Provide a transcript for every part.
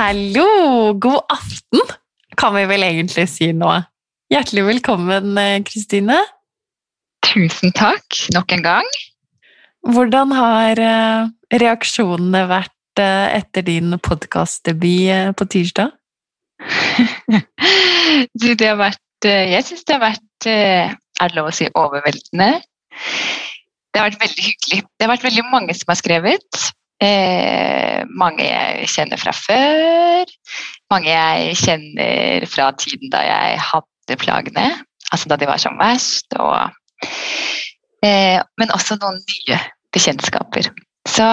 Hallo! God aften, kan vi vel egentlig si nå. Hjertelig velkommen, eh, Kristine. Tusen takk, nok en gang. Hvordan har eh, reaksjonene vært eh, etter din podkastdebut på tirsdag? du, det har vært Jeg syns det har vært Er det lov å si overveldende? Det har vært veldig hyggelig. Det har vært veldig mange som har skrevet. Eh, mange jeg kjenner fra før. Mange jeg kjenner fra tiden da jeg hadde plagene, altså da de var som verst. Og, eh, men også noen nye bekjentskaper. Så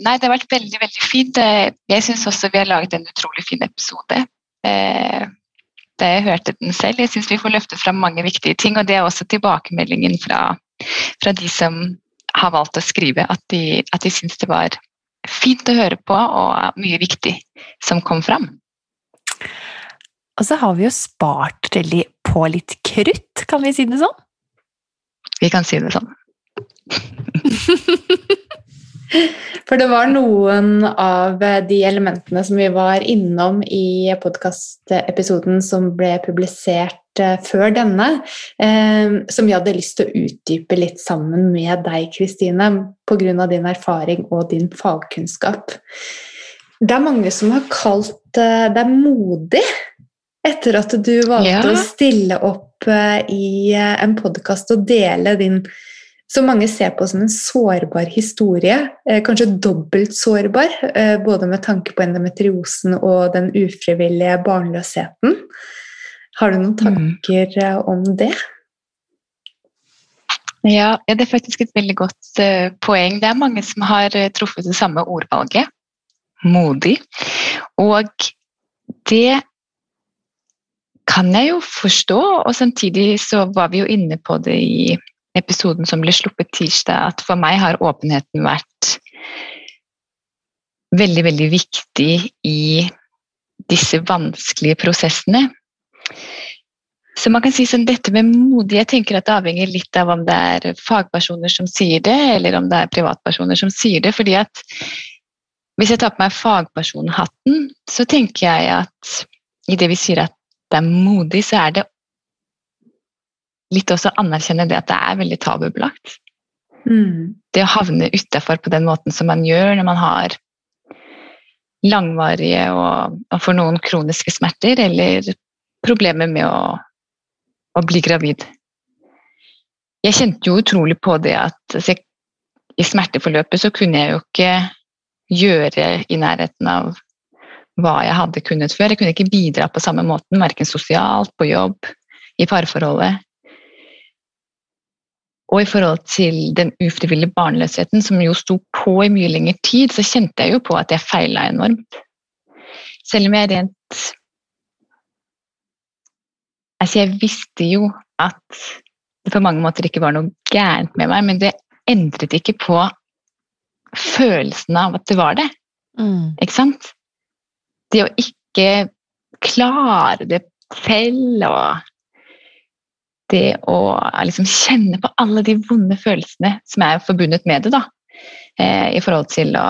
nei, det har vært veldig veldig fint. Jeg syns også vi har laget en utrolig fin episode. Eh, da jeg hørte den selv. Jeg syns vi får løftet fram mange viktige ting, og det er også tilbakemeldingen fra, fra de som har valgt å skrive, at de, at de syns det var fint å høre på og mye viktig som kom fram. Og så har vi jo spart på litt krutt, kan vi si det sånn? Vi kan si det sånn. For det var noen av de elementene som vi var innom i podkastepisoden som ble publisert eh, før denne, eh, som vi hadde lyst til å utdype litt sammen med deg, Kristine, pga. din erfaring og din fagkunnskap. Det er mange som har kalt eh, deg modig etter at du valgte ja. å stille opp i en podkast og dele din som mange ser på som en sårbar historie. Eh, kanskje dobbelt sårbar, eh, både med tanke på endometriosen og den ufrivillige barnløsheten. Har du noen mm. tanker mm. om det? Ja, det er faktisk et veldig godt poeng. Det er mange som har truffet det samme ordvalget. Modig. Og det kan jeg jo forstå, og samtidig så var vi jo inne på det i episoden som ble sluppet tirsdag, at for meg har åpenheten vært veldig, veldig viktig i disse vanskelige prosessene. Så man kan si sånn, dette med modig, jeg tenker at det avhenger litt av om det er fagpersoner som sier det, eller om det er privatpersoner som sier det. fordi at hvis jeg tar på meg fagpersonhatten, så tenker jeg at i det vi sier at det er modig, så er det litt også anerkjenne det at det er veldig tabubelagt. Mm. Det å havne utafor på den måten som man gjør når man har langvarige og, og for noen kroniske smerter, eller problemer med å å bli gravid. Jeg kjente jo utrolig på det at altså, i smerteforløpet så kunne jeg jo ikke gjøre i nærheten av hva jeg hadde kunnet før. Jeg kunne ikke bidra på samme måten, verken sosialt, på jobb, i parforholdet. Og i forhold til den ufrivillige barnløsheten, som jo sto på i mye lengre tid, så kjente jeg jo på at jeg feila enormt. Selv om jeg rent Altså, jeg visste jo at det på mange måter ikke var noe gærent med meg, men det endret ikke på følelsen av at det var det. Mm. Ikke sant? Det å ikke klare det selv og det å liksom kjenne på alle de vonde følelsene som er forbundet med det, da. Eh, I forhold til å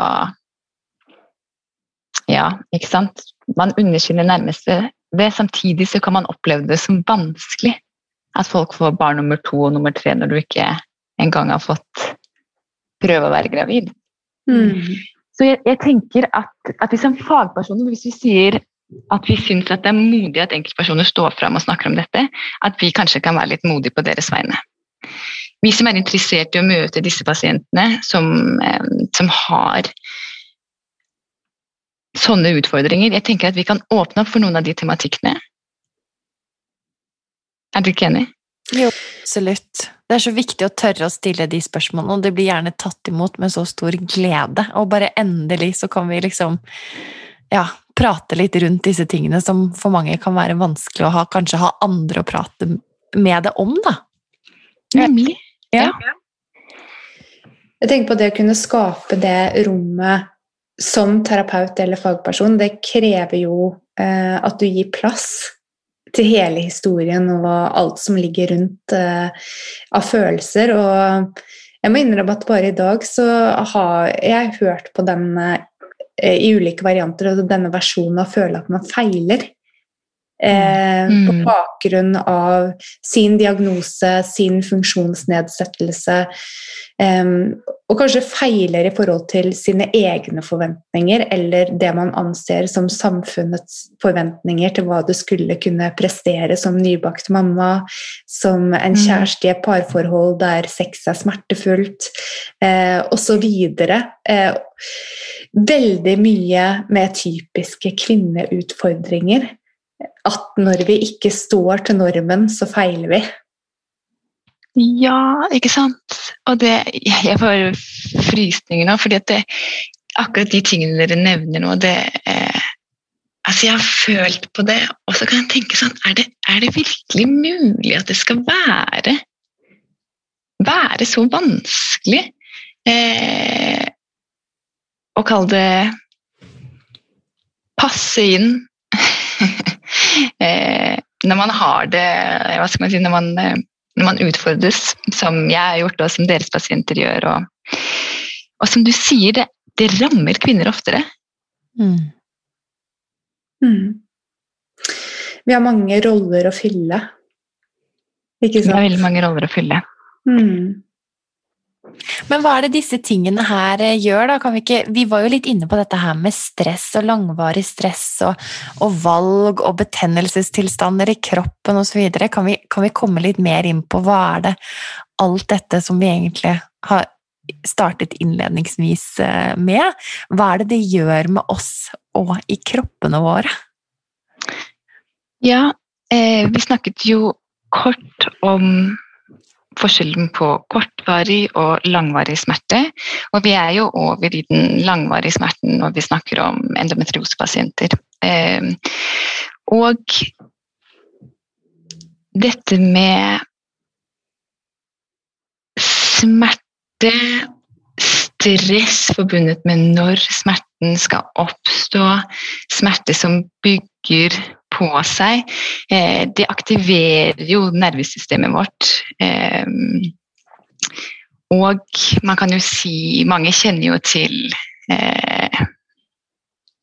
Ja, ikke sant. Man underkjenner nærmeste det. Samtidig så kan man oppleve det som vanskelig at folk får barn nummer to og nummer tre når du ikke engang har fått prøve å være gravid. Mm. Så jeg, jeg, tenker at, at vi som fagpersoner, hvis vi sier at vi syns at det er modig at enkeltpersoner står fram og snakker om dette, at vi kanskje kan være litt modige på deres vegne. Vi som er interessert i å møte disse pasientene som, eh, som har sånne utfordringer. Jeg tenker at vi kan åpne opp for noen av de tematikkene. Er du ikke enig? Jo, absolutt. Det er så viktig å tørre å stille de spørsmålene, og det blir gjerne tatt imot med så stor glede. Og bare endelig så kan vi liksom ja, prate litt rundt disse tingene som for mange kan være vanskelig å ha, kanskje ha andre å prate med det om, da. Nemlig. Ja. Jeg tenker på det å kunne skape det rommet som terapeut eller fagperson, det krever jo eh, at du gir plass til hele historien og alt som ligger rundt eh, av følelser. Og jeg må innrømme at bare i dag så har jeg hørt på den eh, i ulike varianter, og denne versjonen av å føle at man feiler. Eh, mm. På bakgrunn av sin diagnose, sin funksjonsnedsettelse. Eh, og kanskje feiler i forhold til sine egne forventninger, eller det man anser som samfunnets forventninger til hva du skulle kunne prestere som nybakt mamma, som en mm. kjæreste i et parforhold der sex er smertefullt, eh, osv. Eh, veldig mye med typiske kvinneutfordringer at når vi ikke står til normen, så feiler vi. Ja, ikke sant. Og det Jeg får frysninger nå, fordi at det, akkurat de tingene dere nevner nå, det eh, Altså, jeg har følt på det, og så kan jeg tenke sånn Er det, er det virkelig mulig at det skal være være så vanskelig eh, å kalle det passe inn når man har det Hva skal man si Når man, eh, når man utfordres, som jeg har gjort, og som deres pasienter gjør. Og, og som du sier, det, det rammer kvinner oftere. Mm. Mm. Vi har mange roller å fylle. Ikke sant? Vi har veldig mange roller å fylle. Mm. Men hva er det disse tingene her eh, gjør, da? Vi, ikke, vi, var jo litt inne på dette her med stress og langvarig stress og, og valg og betennelsestilstander i kroppen osv. Kan, vi, kan vi komme litt mer inn på hva er det alt dette som vi egentlig har startet innledningsvis eh, med, hva er det det gjør med oss og i kroppene våre? Ja, eh, vi snakket jo kort om forskjellen på kortvarig og langvarig smerte. Og vi er jo over i den langvarige smerten når vi snakker om endometriosepasienter. Ehm, og dette med smerte, stress forbundet med når smerten skal oppstå, smerte som bygger på seg, eh, det aktiverer jo nervesystemet vårt. Eh, og man kan jo si Mange kjenner jo til eh,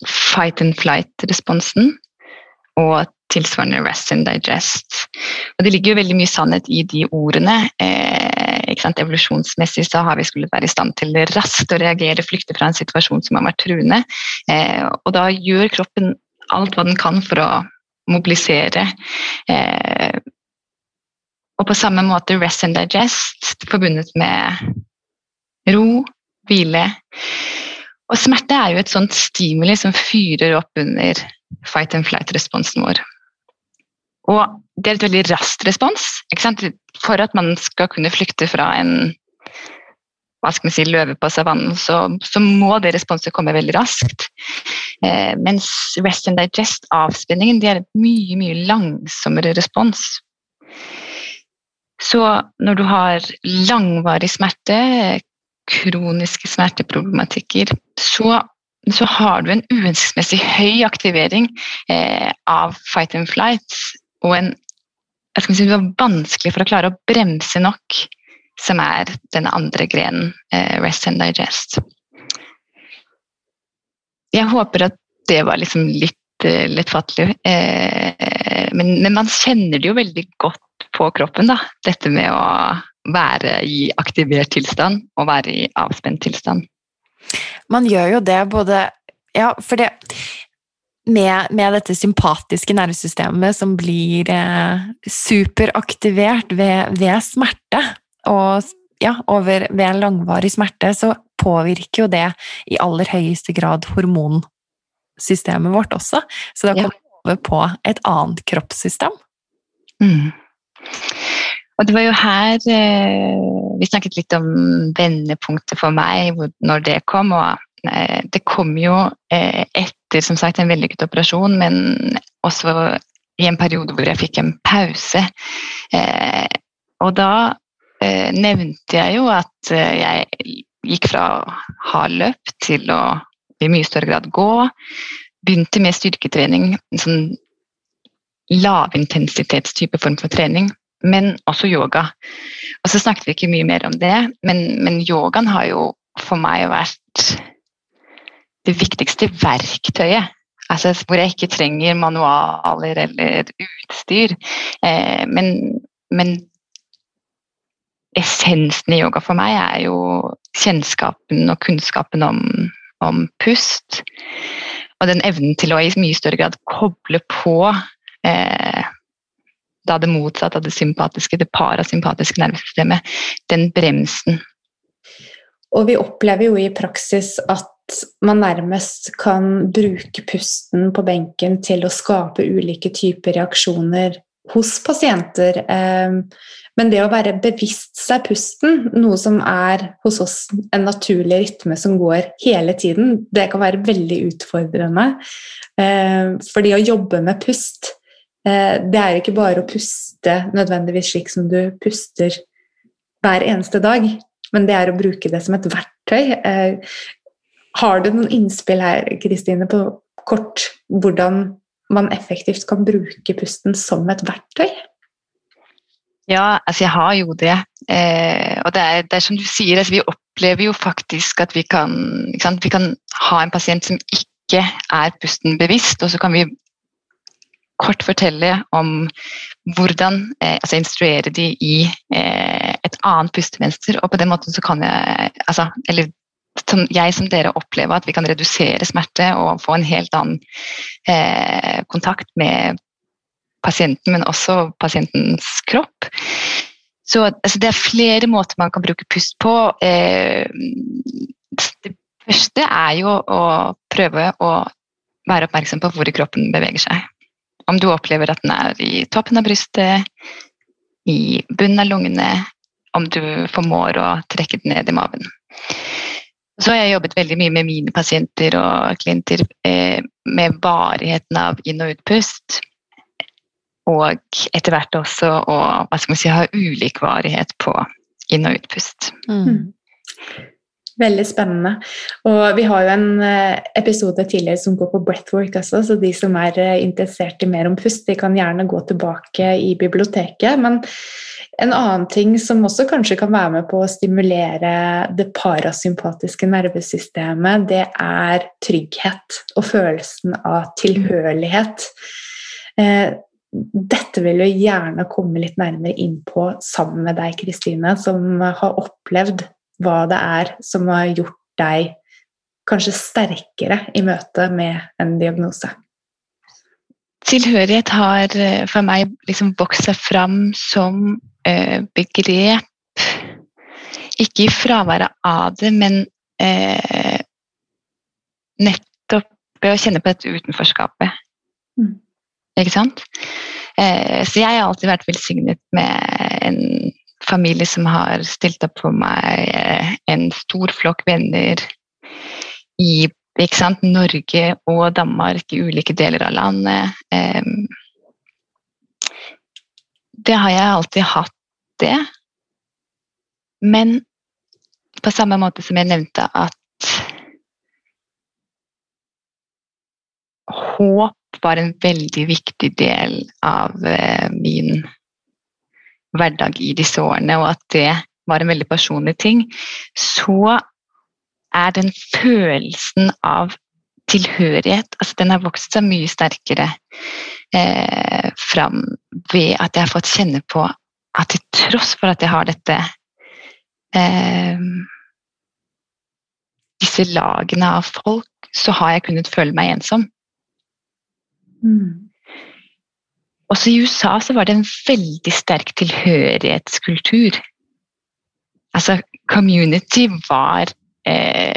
fight and flight-responsen og tilsvarende rest and digest. Og det ligger jo veldig mye sannhet i de ordene. Eh, Evolusjonsmessig så har vi skulle være i stand til raskt å reagere, flykte fra en situasjon som har vært truende. Eh, og da gjør kroppen alt hva den kan for å mobilisere. Eh, og på samme måte rest and digest forbundet med ro, hvile. Og smerte er jo et sånt stimuli som fyrer opp under fight and flight-responsen vår. Og det er et veldig raskt respons. For at man skal kunne flykte fra en hva skal man si, løve på savannen, så, så må det responset komme veldig raskt. Eh, mens rest and digest, avspenningen, det er et mye, mye langsommere respons. Så når du har langvarig smerte, kroniske smerteproblematikker, så, så har du en uhensiktsmessig høy aktivering eh, av fight and flight og en jeg skal si, det var vanskelig for å klare å bremse nok, som er den andre grenen, eh, rest and digest. Jeg håper at det var liksom litt eh, lettfattelig, eh, men, men, man kjenner det jo veldig godt på kroppen, da. Dette med å være i aktivert tilstand og være i avspent tilstand. Man gjør jo det både Ja, for det med, med, dette sympatiske nervesystemet som blir eh, superaktivert ved, ved, smerte, og ja, over, ved langvarig smerte, så påvirker jo det i aller høyeste grad hormonsystemet vårt også. Så da kommer vi over på et annet kroppssystem. Mm. Og det var jo her eh, Vi snakket litt om vendepunktet for meg, hvor, når det kom. og Eh, det kom jo eh, etter som sagt, en vellykket operasjon, men også i en periode hvor jeg fikk en pause. Eh, og da nevnte jeg jo at jeg gikk fra å ha løp til å i mye større grad gå. Begynte med styrketrening, en sånn lavintensitetstype form for trening, men også yoga. Og så snakket vi ikke mye mer om det, men, men yogaen har jo for meg vært det viktigste verktøyet. Altså, hvor jeg ikke trenger manualer eller utstyr. Eh, men, men, essensen i yoga for meg er jo kjennskapen og kunnskapen om, om, pust. Og den evnen til å i mye større grad koble på eh, da det motsatte av det sympatiske, det parasympatiske nervesystemet, den bremsen. Og vi opplever jo i praksis at man nærmest kan bruke pusten på benken til å skape ulike typer reaksjoner hos pasienter. Ehm, men det å være bevisst seg pusten, noe som er hos oss en naturlig rytme som går hele tiden, det kan være veldig utfordrende. Ehm, fordi å jobbe med pust, eh, det er ikke bare å puste nødvendigvis slik som du puster hver eneste dag, men det er å bruke det som et verktøy. Eh, har du noen innspill her, Kristine, på kort hvordan man effektivt kan bruke pusten som et verktøy? Ja, altså jeg har jo det. Eh, og det er, det er, som du sier, altså vi opplever jo faktisk at vi kan, vi kan ha en pasient som ikke er pusten bevisst, og så kan vi kort fortelle om hvordan eh, altså instruere de i eh, et annet pustemønster. Og på den måten så kan jeg altså, Eller som jeg som dere opplever at vi kan redusere smerte og få en helt annen eh, kontakt med pasienten, men også pasientens kropp. Så altså, det er flere måter man kan bruke pust på. Eh, det første er jo å prøve å være oppmerksom på hvor kroppen beveger seg. Om du opplever at den er i toppen av brystet, i bunnen av lungene, om du formår å trekke den ned i maven. Så har jeg jobbet veldig mye med mine pasienter og klienter eh, med varigheten av inn- og utpust. og etter hvert også å si, ha ulik varighet på inn- og utpust. Mm. Veldig spennende. Og vi har jo en eh, episode tidligere som går på breathwork også, så de som er eh, interessert i mer om pust, de kan gjerne gå tilbake i biblioteket. Men en annen ting som også kanskje kan være med på å stimulere det parasympatiske nervesystemet, det er trygghet og følelsen av tilhørighet. Eh, dette vil vi gjerne komme litt nærmere inn på sammen med deg, Kristine, som har opplevd hva det er som har gjort deg kanskje sterkere i møte med en diagnose? Tilhørighet har eh, for meg liksom vokst seg fram som begrep Ikke i fraværet av det, men eh, nettopp ved å kjenne på dette utenforskapet. Mm. Ikke sant? Eh, så jeg har alltid vært velsignet med en familie som har stilt opp for meg, eh, en stor flokk venner i Norge og Danmark, i ulike deler av landet. Det har jeg alltid hatt, det. Men på samme måte som jeg nevnte at håp var en veldig viktig del av eh, min hverdag i disse årene, og at det var en veldig personlig ting, så er den følelsen av tilhørighet altså Den har vokst seg mye sterkere eh, fram ved at jeg har fått kjenne på at til tross for at jeg har dette eh, Disse lagene av folk, så har jeg kunnet føle meg ensom. Mm. Også i USA så var det en veldig sterk tilhørighetskultur. Altså, community var eh,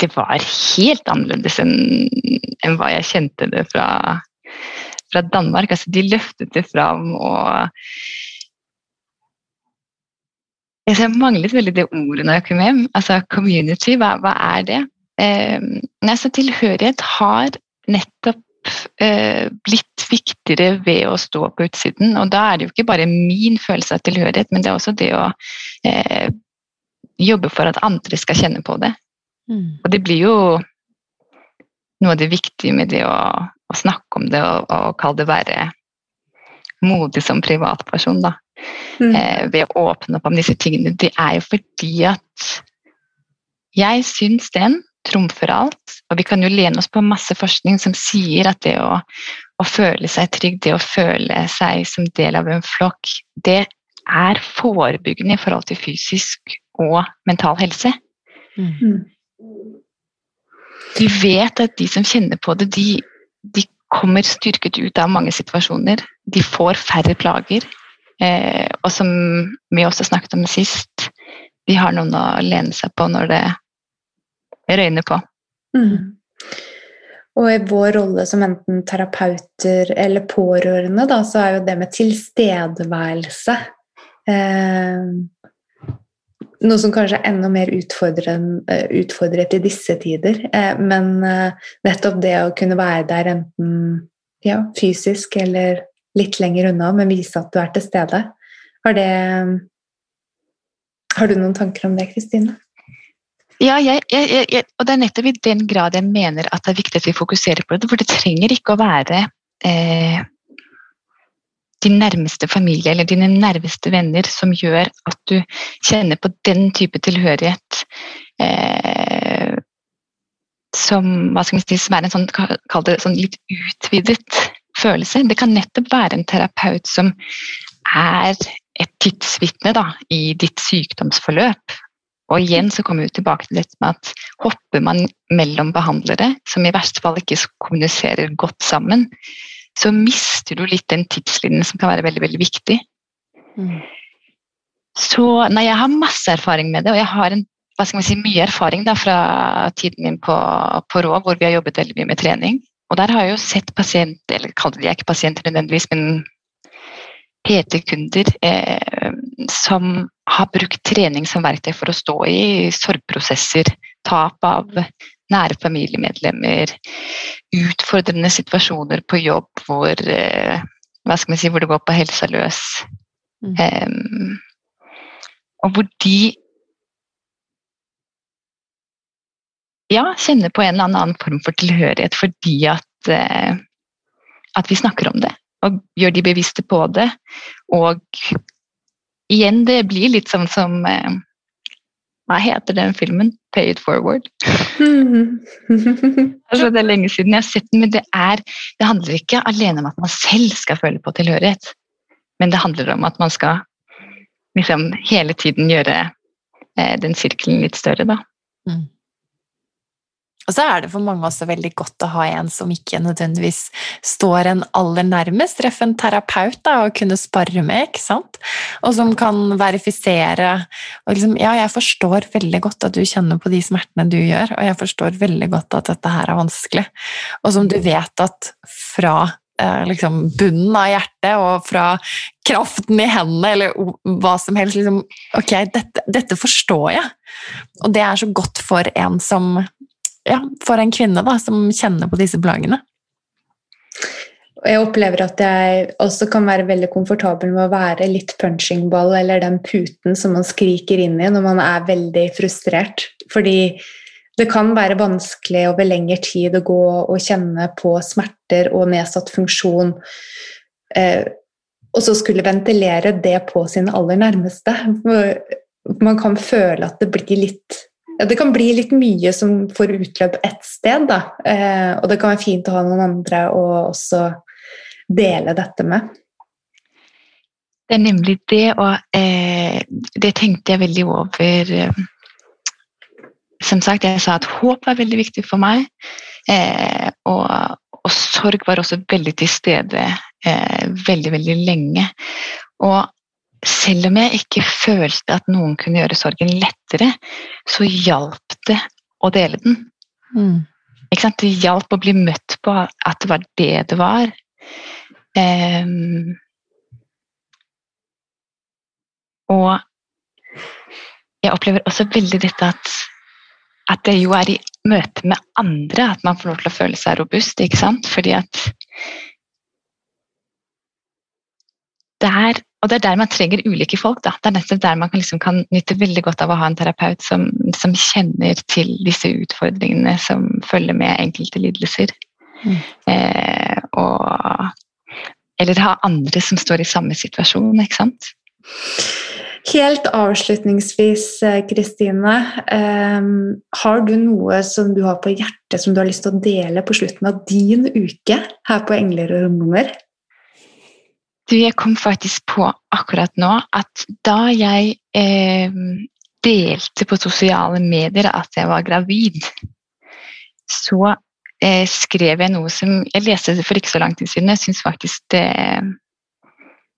Det var helt annerledes enn, enn hva jeg kjente det fra, fra Danmark. Altså, de løftet det fram og jeg manglet veldig det ordet når jeg kom hjem. Altså community, hva, hva er det? Eh, altså, tilhørighet har nettopp eh, blitt viktigere ved å stå på utsiden. Og da er det jo ikke bare min følelse av tilhørighet, men det er også det å eh, jobbe for at andre skal kjenne på det. Mm. Og det blir jo noe av det viktige med det å, å snakke om det og, og kalle det være modig som privatperson, da. Mm. Eh, ved å åpne opp om disse tingene. Det er jo fordi at jeg syns den trumfer alt. Og vi kan jo lene oss på masse forskning som sier at det å, å føle seg trygg, det å føle seg som del av en flokk, det er forebyggende i forhold til fysisk og mental helse. Mm. Vi vet at de som kjenner på det, de, de, kommer styrket ut av mange situasjoner. De får færre plager. Eh, og som vi også snakket om sist, de har noen å lene seg på når det røyner på. Mm. Og i vår rolle som enten terapeuter eller pårørende, da, så er jo det med tilstedeværelse eh, noe som kanskje er enda mer eh, utfordret i disse tider. Eh, men eh, nettopp det å kunne være der enten ja, fysisk eller litt lenger unna, men vise at du er til stede. Har, det, har du noen tanker om det, Kristine? Ja, jeg, jeg, jeg, og det er nettopp i den grad jeg mener at det er viktig at vi fokuserer på det. For det trenger ikke å være eh, din nærmeste familie eller dine nærmeste venner som gjør at du kjenner på den type tilhørighet eh, som, si, som, er en sånn, sånn litt utvidet følelse. Det kan nettopp være en terapeut som er et tidsvitne i ditt sykdomsforløp og igjen så kommer vi tilbake til dette med at hopper man mellom behandlere, som i verste fall ikke kommuniserer godt sammen, så mister du litt den tidslinjen som kan være veldig, veldig viktig. Mm. Så nei, jeg har masse erfaring med det, og jeg har en, hva skal si, mye erfaring da, fra tiden min på, på Rå, hvor vi har jobbet veldig mye med trening. Og der har jeg jo sett pasienter, eller kaller de ikke pasienter nødvendigvis, men PT-kunder eh, som har brukt trening som verktøy for å stå i sorgprosesser, tap av nære familiemedlemmer, utfordrende situasjoner på jobb hvor, eh, hva skal man si, hvor det går på helsa løs. Mm. Um, og hvor de ja, kjenner på en eller annen form for tilhørighet fordi at, uh, at vi snakker om det. Og gjør de bevisste på det. Og igjen, det blir litt sånn som uh, hva heter den filmen? Pay it forward. altså, det er lenge siden jeg har sett den, men det, er, det handler ikke alene om at man selv skal føle på tilhørighet. Men det handler om at man skal liksom hele tiden gjøre eh, den sirkelen litt større, da. Mm. Og så er det for mange også veldig godt å ha en som ikke nødvendigvis står en aller nærmest, treffe en terapeut da, og kunne spare med, ikke sant? Og som kan verifisere og liksom, Ja, jeg forstår veldig godt at du kjenner på de smertene du gjør, og jeg forstår veldig godt at dette her er vanskelig, og som du vet at fra eh, liksom bunnen av hjertet og fra kraften i hendene eller hva som helst liksom, Ok, dette, dette forstår jeg. Og det er så godt for en som ja, for en kvinne da, som kjenner på disse plagene. Jeg opplever at jeg også kan være veldig komfortabel med å være litt punchingball eller den puten som man skriker inn i når man er veldig frustrert. Fordi det kan være vanskelig over lengre tid å gå og kjenne på smerter og nedsatt funksjon, eh, og så skulle ventilere det på sine aller nærmeste. Man kan føle at det blir litt ja, det kan bli litt mye som får utløp ett sted, da. Eh, og det kan være fint å ha noen andre å også dele dette med. Det er nemlig det, og eh, det tenkte jeg veldig over. Som sagt, jeg sa at håp var veldig viktig for meg. Eh, og, og, sorg var også veldig til stede eh, veldig, veldig lenge. Og selv om jeg ikke følte at noen kunne gjøre sorgen lettere, så hjalp det å dele den. Mm. Det hjalp å bli møtt på at det var det det var. Um, og jeg opplever også veldig dette at, at det jo er i møte med andre at man får lov til å føle seg robust. ikke sant? Fordi at det er og det er der man trenger ulike folk. Da. Det er nettopp der man kan, liksom, kan, nyte veldig godt av å ha en terapeut som, som, kjenner til disse utfordringene som følger med enkelte lidelser. Mm. Eh, og, eller ha andre som står i samme situasjon, ikke sant. Helt avslutningsvis, eh, Kristine. Eh, har du noe som du har på hjertet som du har lyst til å dele på slutten av din uke her på Engler og hormoner? Du, jeg kom faktisk på akkurat nå at da jeg eh, delte på sosiale medier at jeg var gravid, så eh, skrev jeg noe som Jeg leste det for ikke så lang tid siden. Jeg syns faktisk det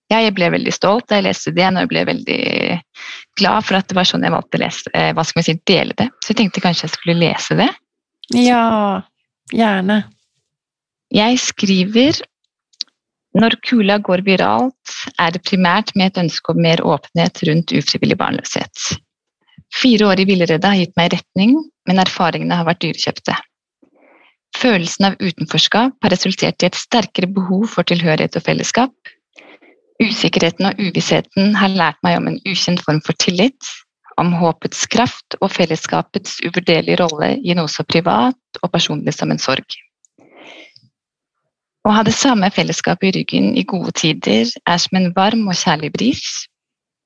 Ja, jeg ble veldig stolt da jeg leste det, og jeg ble veldig glad for at det var sånn jeg valgte å lese, eh, hva skal man si, dele det. Så jeg tenkte kanskje jeg skulle lese det. Ja, gjerne. Jeg skriver når kula går viralt, er det primært med et ønske om mer åpenhet rundt ufrivillig barnløshet. Fire år i villrede har gitt meg retning, men erfaringene har vært dyrekjøpte. Følelsen av utenforskap har resultert i et sterkere behov for tilhørighet og fellesskap. Usikkerheten og uvissheten har lært meg om en ukjent form for tillit, om håpets kraft og fellesskapets uvurderlige rolle i noe så privat og personlig som en sorg. Å ha det samme fellesskapet i ryggen i gode tider er som en varm og kjærlig bris.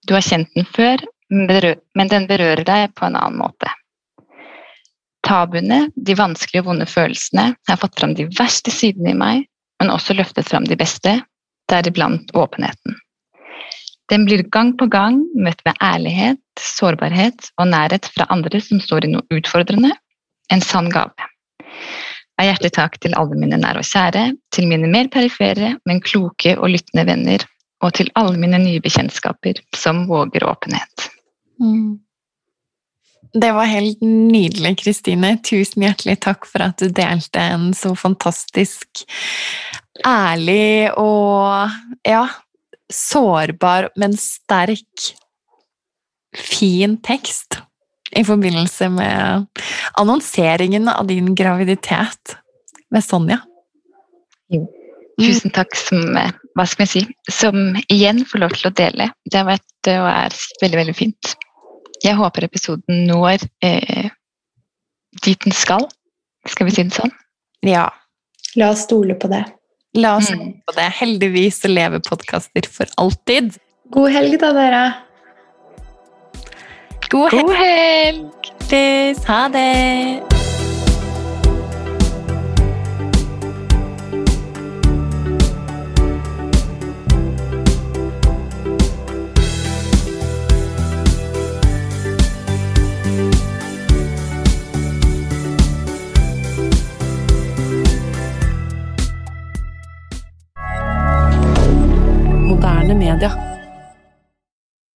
Du har kjent den før, men den berører deg på en annen måte. Tabuene, de vanskelige og vonde følelsene, har fått fram de verste sidene i meg, men også løftet fram de beste, deriblant åpenheten. Den blir gang på gang møtt med ærlighet, sårbarhet og nærhet fra andre som står i noe utfordrende, en sann gave er hjertelig takk til alle mine nære og kjære, til mine mer perifere, men kloke og lyttende venner, og til alle mine nye bekjentskaper som våger åpenhet. Mm. Det var helt nydelig, Kristine. Tusen hjertelig takk for at du delte en så fantastisk ærlig og ja, sårbar, men sterk, fin tekst. I forbindelse med annonseringen av din graviditet med Sonja. Jo. Tusen takk som hva skal jeg si, som igjen får lov til å dele. Det har vært og er veldig, veldig fint. Jeg håper episoden når eh, dit den skal. Skal vi si det sånn? Ja. La oss stole på det. La oss stole på det. Heldigvis så lever podkaster for alltid. God helg, da, dere. God helg. God helg. Ha det. moderne media.